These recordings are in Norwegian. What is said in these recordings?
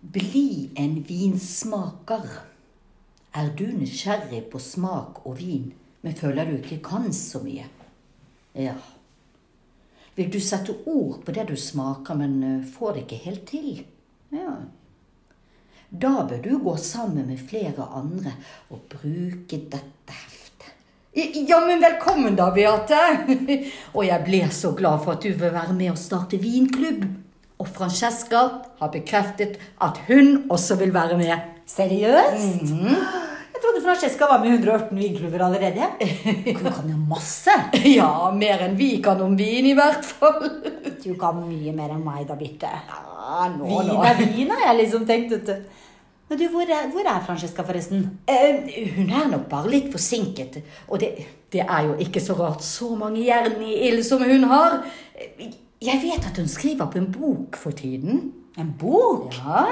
Bli en vinsmaker. Er du nysgjerrig på smak og vin, men føler du ikke kan så mye? Ja. Vil du sette ord på det du smaker, men eh, får det ikke helt til? Ja. Da bør du gå sammen med flere andre og bruke dette heftet. Ja, men velkommen da, Beate. Og jeg ble så glad for at du vil være med og starte vinklubb. Og Francesca har bekreftet at hun også vil være med. Seriøst? Jeg trodde Francesca var med i 118 vinklubber allerede. Hun kan jo masse. Ja, mer enn vi kan om vin, i hvert fall. Du kan mye mer enn meg da, Birte. Ja, nå, Vin nå. er vin, har jeg liksom tenkt, vet du. Men du, hvor er, hvor er Francesca, forresten? Eh, hun er nok bare litt forsinket. Og det, det er jo ikke så rart så mange jern i ild som hun har. Jeg vet at hun skriver på en bok for tiden. En bok? Ja,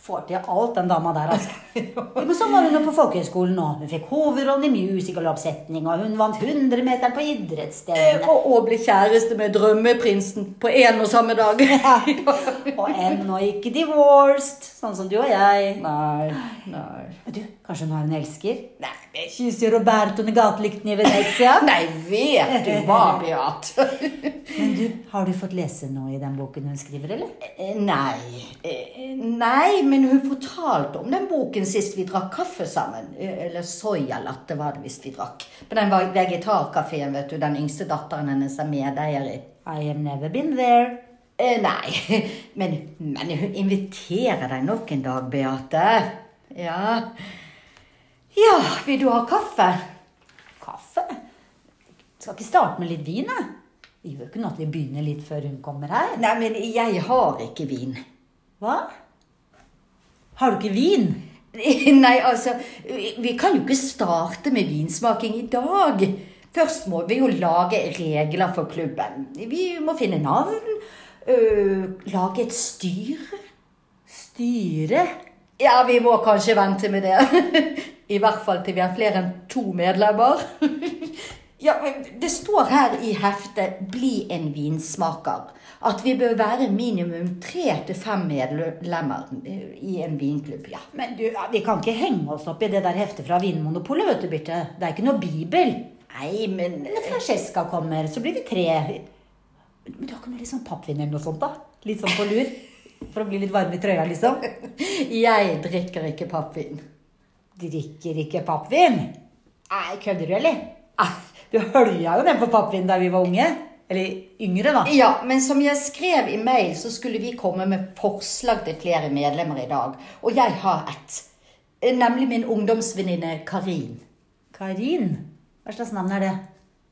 Får til alt, den dama der, altså. Men så var hun jo på folkehøyskolen nå. Hun fikk hovedrollen i musicaloppsetning, og hun vant 100-meteren på idrettsstevnet. Og, og ble kjæreste med drømmeprinsen på én og samme dag. Og ennå ikke divorced, sånn som du og jeg. Nei, nei. Men du, kanskje hun har en elsker? Nei, Kysser Roberto med gatelykten i Venezia? nei, vet du hva, Beate! Men du, har du fått lese noe i den boken hun skriver, eller? Eh, Nei. Eh, Nei, men hun fortalte om den boken sist vi drakk kaffe sammen. Eh, Eller soyalatte var det visst vi drakk. På den var- vegetarkafeen, vet du. Den yngste datteren hennes er medeier i. I have never been there. Nei, men, men hun inviterer deg nok en dag, Beate. Ja. Ja, vil du ha kaffe? Kaffe? Skal ikke starte med litt vin, da? Det gjør ikke noe at vi begynner litt før hun kommer her. Nei, men jeg har ikke vin. Hva? Har du ikke vin? Nei, altså, vi kan jo ikke starte med vinsmaking i dag. Først må vi jo lage regler for klubben. Vi må finne navn, øh, lage et styre. Styre? Ja, vi må kanskje vente med det. I hvert fall til vi har flere enn to medlemmer. Ja, Det står her i heftet 'Bli en vinsmaker' at vi bør være minimum tre til fem medlemmer i en vinklubb. ja. Men du, vi kan ikke henge oss opp i det der heftet fra Vinmonopolet, vet du, Birte. Det er ikke noe bibel. Nei, men Når Francesca kommer, så blir vi tre. Men du har ikke noe litt sånn pappvin eller noe sånt, da? Litt sånn på lur? For å bli litt varm i trøya, liksom? jeg drikker ikke pappvin. Drikker ikke pappvin? Nei, kødder du, eller? Ah, Du hølja jo ned på pappvin da vi var unge. Eller yngre, da. Ja, men som jeg skrev i mail, så skulle vi komme med forslag til flere medlemmer i dag. Og jeg har ett. Nemlig min ungdomsvenninne Karin. Karin? Hva slags navn er det?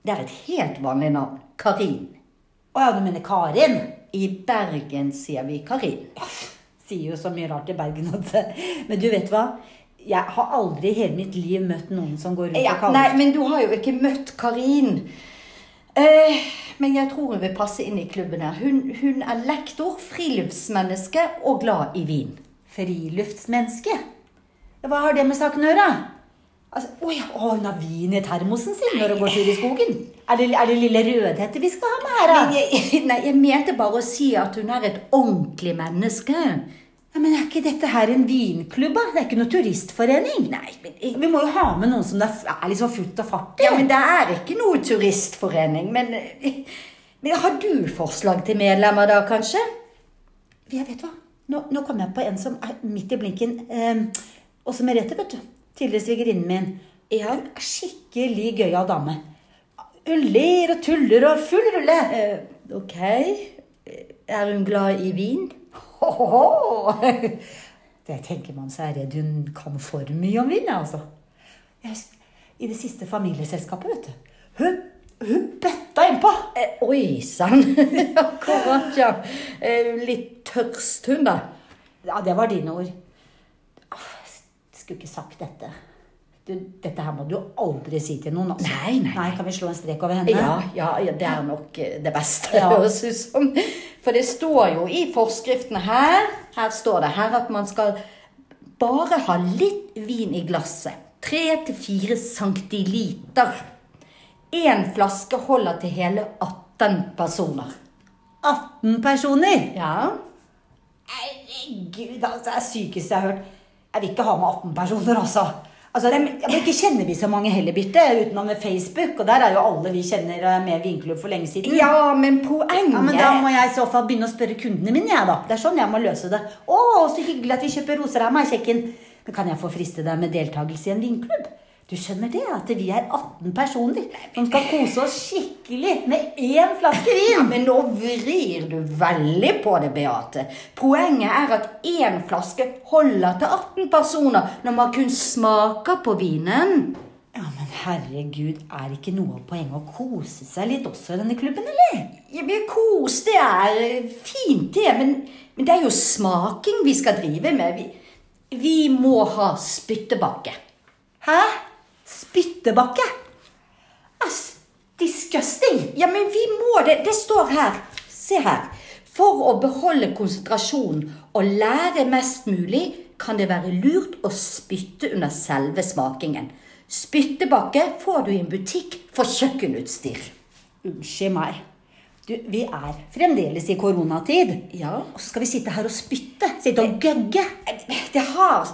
Det er et helt vanlig navn. Karin. Å ja, du mener Karin? I Bergen sier vi Karin. Sier jo så mye rart i Bergen. Men du vet hva? Jeg har aldri i hele mitt liv møtt noen som går rundt Ja, og kaller nei, men du har jo ikke møtt Karin. Eh, men jeg tror hun vil passe inn i klubben her. Hun, hun er lektor, friluftsmenneske og glad i vin. Friluftsmenneske? Hva har det med saken å gjøre? Altså, å ja, å, hun har vin i termosen sin når hun går tur i skogen. Er det, er det lille Rødhette vi skal ha med her, da? Nei, jeg, nei, jeg mente bare å si at hun er et ordentlig menneske. Ja, men er ikke dette her en vinklubb, da? Det er ikke noe turistforening? Nei, men, Vi må jo ha med noen som det er liksom fullt og fart i. ja, men det er ikke noe turistforening. Men, men har du forslag til medlemmer da, kanskje? Jeg vet hva. Nå, nå kom jeg på en som er midt i blinken. Eh, også Merete, vet du. Tidligere svigerinnen min. Ja. Skikkelig gøyal dame. Hun ler og tuller og full rulle. Eh, ok. Er hun glad i vin? Det tenker man så er redd hun kan for mye om vin, altså. Jeg husker, I det siste familieselskapet, vet du. Hun, hun bøtta innpå. Eh, oi sann. Akkurat, ja. Eh, litt tørst, hun, da. Ja, det var dine ord. Jeg skulle ikke sagt dette. Dette her må du aldri si til noen. Altså. Nei, nei, nei. Kan vi slå en strek over henne? Ja, ja, ja, det er nok eh, det beste, Ja. høres ut som. For det står jo i forskriftene her Her står det her at man skal bare ha litt vin i glasset. 3-4 centiliter. Én flaske holder til hele 18 personer. 18 personer! Ja. Herregud, altså, det er sykeste jeg har hørt. Jeg vil ikke ha med 18 personer, altså. Altså, de, ja, men Ikke kjenner vi så mange heller, Birte, utenom med Facebook. Og der er jo alle vi kjenner eh, med vinklubb for lenge siden. Ja, men poenget Ja, men Da må jeg i så fall begynne å spørre kundene mine. jeg da. Det er sånn jeg må løse det. Å, så hyggelig at vi kjøper roser av meg, kjekken. Men kan jeg få friste deg med deltakelse i en vinklubb? Du skjønner det, at vi er 18 personer som skal kose oss skikkelig med én flaske Ja, vin. men nå vrir du veldig på det, Beate. Poenget er at én flaske holder til 18 personer når man kun smaker på vinen. Ja, men herregud, er ikke noe av poenget å kose seg litt også i denne klubben, eller? Ja, men Kos, det er fint, det, men, men det er jo smaking vi skal drive med. Vi, vi må ha spyttebakke. Hæ? Spyttebakke? As, disgusting! Ja, men vi må det. Det står her. Se her. For å beholde konsentrasjonen og lære mest mulig, kan det være lurt å spytte under selve smakingen. Spyttebakke får du i en butikk for kjøkkenutstyr. Unnskyld meg. Du, vi er fremdeles i koronatid. Ja. Og så skal vi sitte her og spytte. Sitte og gøgge. Det har,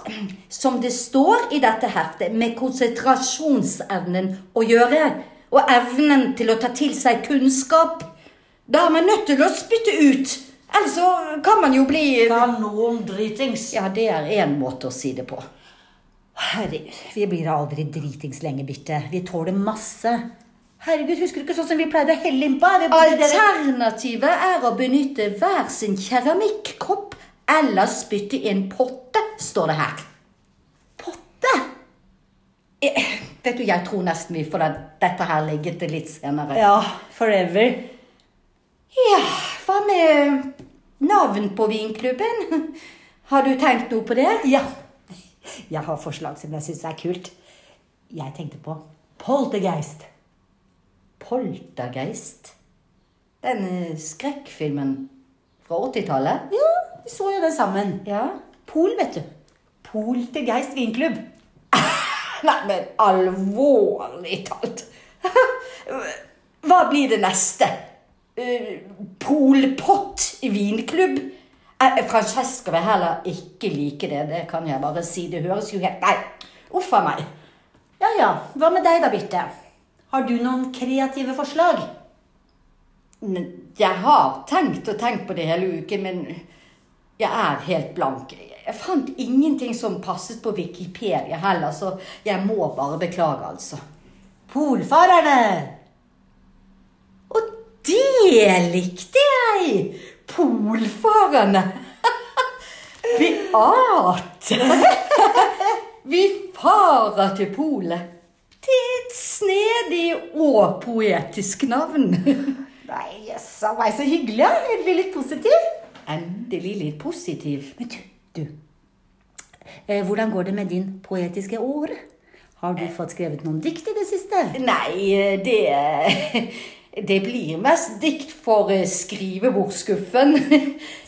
som det står i dette heftet, med konsentrasjonsevnen å gjøre. Og evnen til å ta til seg kunnskap. Da er man nødt til å spytte ut. Ellers så kan man jo bli Kanondritings. Ja, det er én måte å si det på. Herregud, vi blir aldri dritings lenge, Birte. Vi tåler masse. Herregud, husker du ikke sånn som vi pleide å helle innpå? Alternativet er å benytte hver sin keramikkopp eller spytte i en potte, står det her. Potte? Jeg, Vet du, Jeg tror nesten vi får dette her ligge til litt senere. Ja, forever. Ja, hva med navn på vinklubben? Har du tenkt noe på det? Ja. Jeg har forslag som jeg syns er kult. Jeg tenkte på Poltergeist. Poltergeist? Den eh, skrekkfilmen fra 80-tallet? Ja, vi så jo den sammen. Ja. Pol, vet du. Poltergeist vinklubb. Nei, men alvorlig talt. Hva blir det neste? Eh, Polpott i vinklubb? Francesca vil heller ikke like det, det kan jeg bare si. Det høres jo helt Nei, uff a meg. Ja ja, hva med deg da, Birte? Har du noen kreative forslag? Jeg har tenkt og tenkt på det hele uken, men jeg er helt blank. Jeg fant ingenting som passet på Wikipedia heller, så jeg må bare beklage, altså. Polfarerne! Og det likte jeg! Polfarerne. Beate. Vi farer til polet. Det er et snedig og poetisk navn. Nei, jøssa meg, så hyggelig. ja. Endelig litt positiv. Endelig litt positiv. Men du, du. Eh, hvordan går det med din poetiske ord? Har du fått skrevet noen dikt i det siste? Nei, det Det blir mest dikt for eh,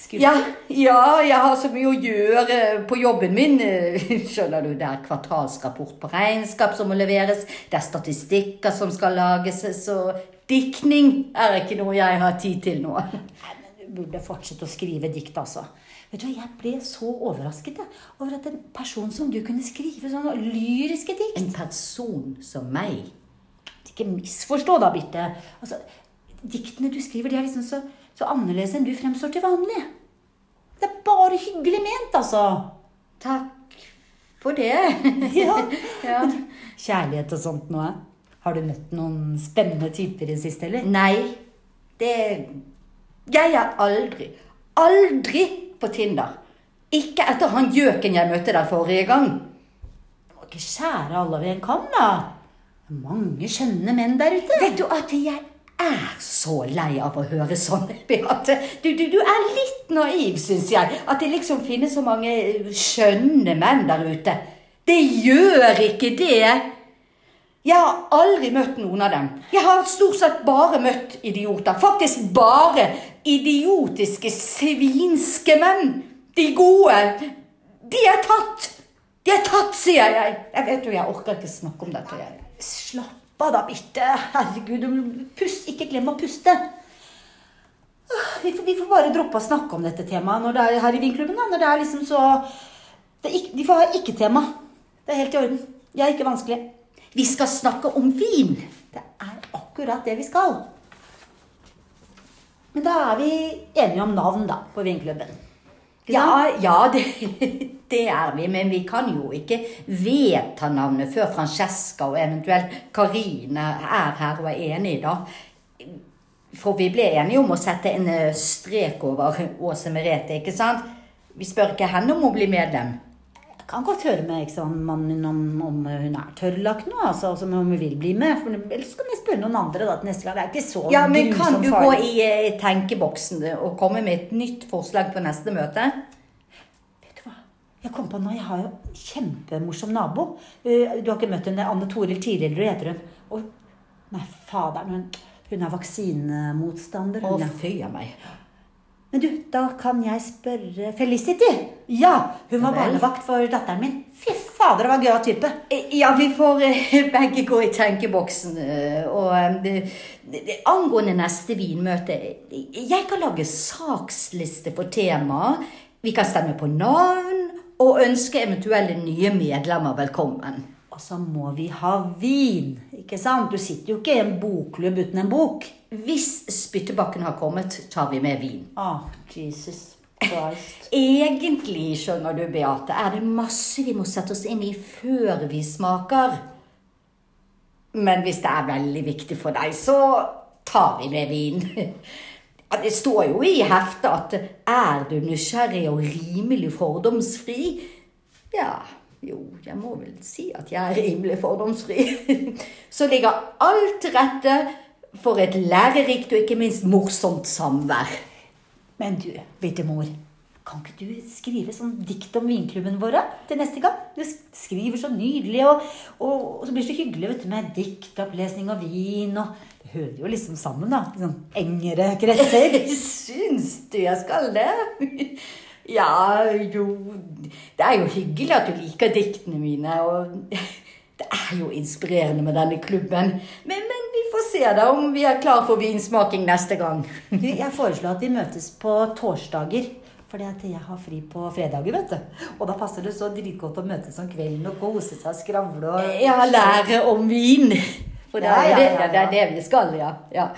skrivebordsskuffen. Ja, ja, jeg har så mye å gjøre på jobben min. Skjønner du, det er kvartalsrapport på regnskap som må leveres, det er statistikker som skal lages, så diktning er ikke noe jeg har tid til nå. Nei, men Du burde fortsette å skrive dikt, altså. Vet du, Jeg ble så overrasket jeg, over at en person som du kunne skrive sånne lyriske dikt. En person som meg. Ikke misforstå da, Birte. Altså, diktene du skriver, de er liksom så, så annerledes enn du fremstår til vanlig. Det er bare hyggelig ment, altså. Takk for det. Ja. ja. Kjærlighet og sånt noe. Har du møtt noen spennende typer i det siste, eller? Nei, det Jeg er aldri, aldri på Tinder. Ikke etter han gjøken jeg møtte der forrige gang. Du må ikke skjære alle over en kam, da. Det er mange skjønne menn der ute. Vet du at jeg er så lei av å høre sånn, Beate. Du, du, du er litt naiv, syns jeg. At det liksom finnes så mange skjønne menn der ute. Det gjør ikke det. Jeg har aldri møtt noen av dem. Jeg har stort sett bare møtt idioter. Faktisk bare idiotiske, svinske menn. De gode. De er tatt. De er tatt, sier jeg. Jeg vet jo, jeg orker ikke snakke om dette. jeg. Slapp av da, Birte. Herregud, du pust, ikke glem å puste. Vi får, vi får bare droppe å snakke om dette temaet når det er her i vinklubben. da. Når det er liksom så det er ikke, De får ha ikke-tema. Det er helt i orden. Jeg er ikke vanskelig. Vi skal snakke om vin. Det er akkurat det vi skal. Men da er vi enige om navn, da, på vinklubben. Ja, ja det, det er vi, men vi kan jo ikke vedta navnet før Francesca og eventuelt Karine er her og er enige, da. For vi ble enige om å sette en eh, strek over Åse Merete, ikke sant? Vi spør ikke henne om å bli medlem. Jeg kan godt høre med eksamenmannen om, om hun er tørrlagt nå, altså, altså om hun vil bli med. For ellers kan jeg spørre noen andre da, til neste gang. Det er ikke så Ja, men kan du du gå i, i eh, tenkeboksen og komme med et nytt forslag på neste møte? Jeg kom på nå, jeg har jo en kjempemorsom nabo. Eh, Du har ikke møtt henne? Anne Toril Tirildrud heter hun. Og, nei, faderen, hun, hun er vaksinemotstander. Å, fy a meg. Men du, da kan jeg spørre Felicity. Ja, hun var barnevakt for datteren min. Fy fader, det var gøy type. Eh, Ja, vi får eh, begge gå i tenkeboksen. Og det, det, angående neste vinmøte Jeg kan lage saksliste for temaet. Vi kan stemme på navn og ønske eventuelle nye medlemmer velkommen. Og så må vi ha vin, ikke sant? Du sitter jo ikke i en bokklubb uten en bok. Hvis spyttebakken har kommet, tar vi med vin. Ah, Jesus Christ. Egentlig, skjønner du, Beate, er det masse vi må sette oss inn i før vi smaker. Men hvis det er veldig viktig for deg, så tar vi med vin. Ja, det står jo i heftet at er du nysgjerrig og rimelig fordomsfri? Ja, jo, jeg må vel si at jeg er rimelig fordomsfri. Så ligger alt til rette for et lærerikt og ikke minst morsomt samvær. Men du, Birtemor, kan ikke du skrive sånn dikt om vinklubben vår til neste gang? Du skriver så nydelig, og, og, og så blir det så hyggelig vet du, med diktopplesning og vin. og hører jo liksom sammen, da. Sånn engere kretser. Syns du jeg skal det? Ja, jo Det er jo hyggelig at du liker diktene mine, og det er jo inspirerende med denne klubben. Men, men vi får se da om vi er klar for vinsmaking neste gang. Jeg foreslår at vi møtes på torsdager. Fordi at jeg har fri på fredager, vet du. Og da passer det så dritgodt å møtes om kvelden og kose seg og skravle og Ja, lære om vin. For det Ja, er, det, det er det vi skal, ja. ja.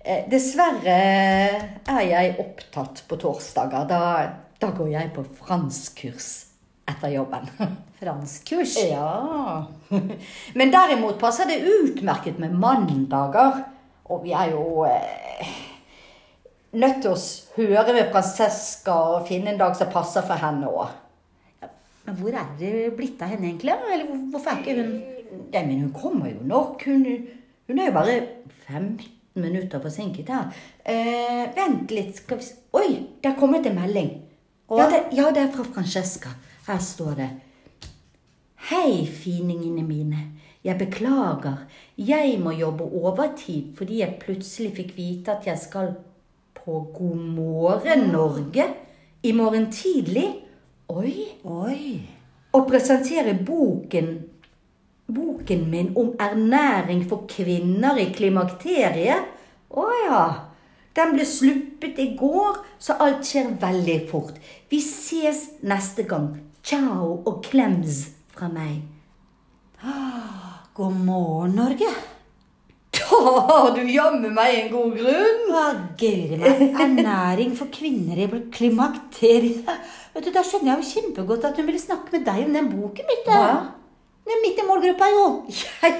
Eh, Dessverre er jeg opptatt på torsdager. Da, da går jeg på franskkurs etter jobben. Franskkurs. Ja. Men derimot passer det utmerket med mandager. Og vi er jo eh, nødt til å høre med Francesca og finne en dag som passer for henne òg. Men hvor er det blitt av henne egentlig? Eller hvorfor er ikke hun Nei, men hun kommer jo nok. Hun, hun er jo bare 15 minutter forsinket her. Eh, vent litt, skal vi Oi, det er kommet en melding. Ja det, ja, det er fra Francesca. Her står det. Hei, finingene mine. Jeg beklager. Jeg må jobbe overtid fordi jeg plutselig fikk vite at jeg skal på God morgen Norge i morgen tidlig. Oi Oi. og presentere boken Boken min om ernæring for kvinner i klimakteriet. Å ja. Den ble sluppet i går, så alt skjer veldig fort. Vi ses neste gang. Ciao og klems fra meg. God morgen, Norge. Da har du jammen meg en god grunn. Hva gøy meg. Ernæring for kvinner i klimakteriet. Vet du, Da skjønner jeg jo kjempegodt at hun ville snakke med deg om den boken. mitt. du. Er midt i målgruppa, jo. Jeg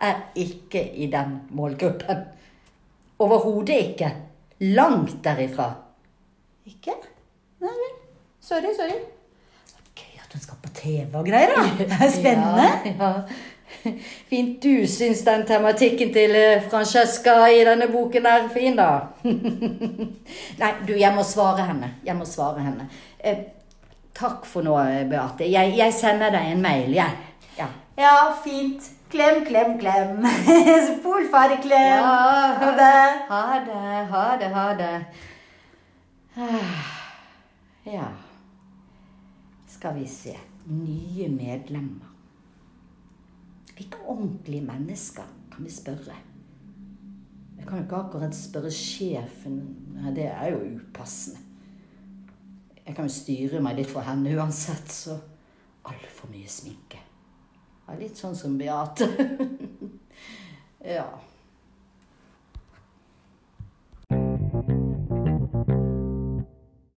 er ikke i den målgruppen. Overhodet ikke. Langt derifra. Ikke? Nei vel. Sorry, sorry. Gøy at hun skal på TV og greier, da. Det er spennende. Ja, ja. Fint du syns den tematikken til eh, Francesca i denne boken er fin, da. Nei, du, jeg må svare henne. Jeg må svare henne. Eh, takk for nå, Beate. Jeg, jeg sender deg en mail, jeg. Ja. Ja, fint. Klem, klem, klem. Polfarklem. Ja. Ha det. Ha det, ha det, ha det. Ja Skal vi se. Nye medlemmer. Hvilke ordentlige mennesker kan vi spørre? Jeg kan jo ikke akkurat spørre sjefen. Det er jo upassende. Jeg kan jo styre meg litt for henne uansett, så altfor mye sminke. Ja, litt sånn som Beate. ja.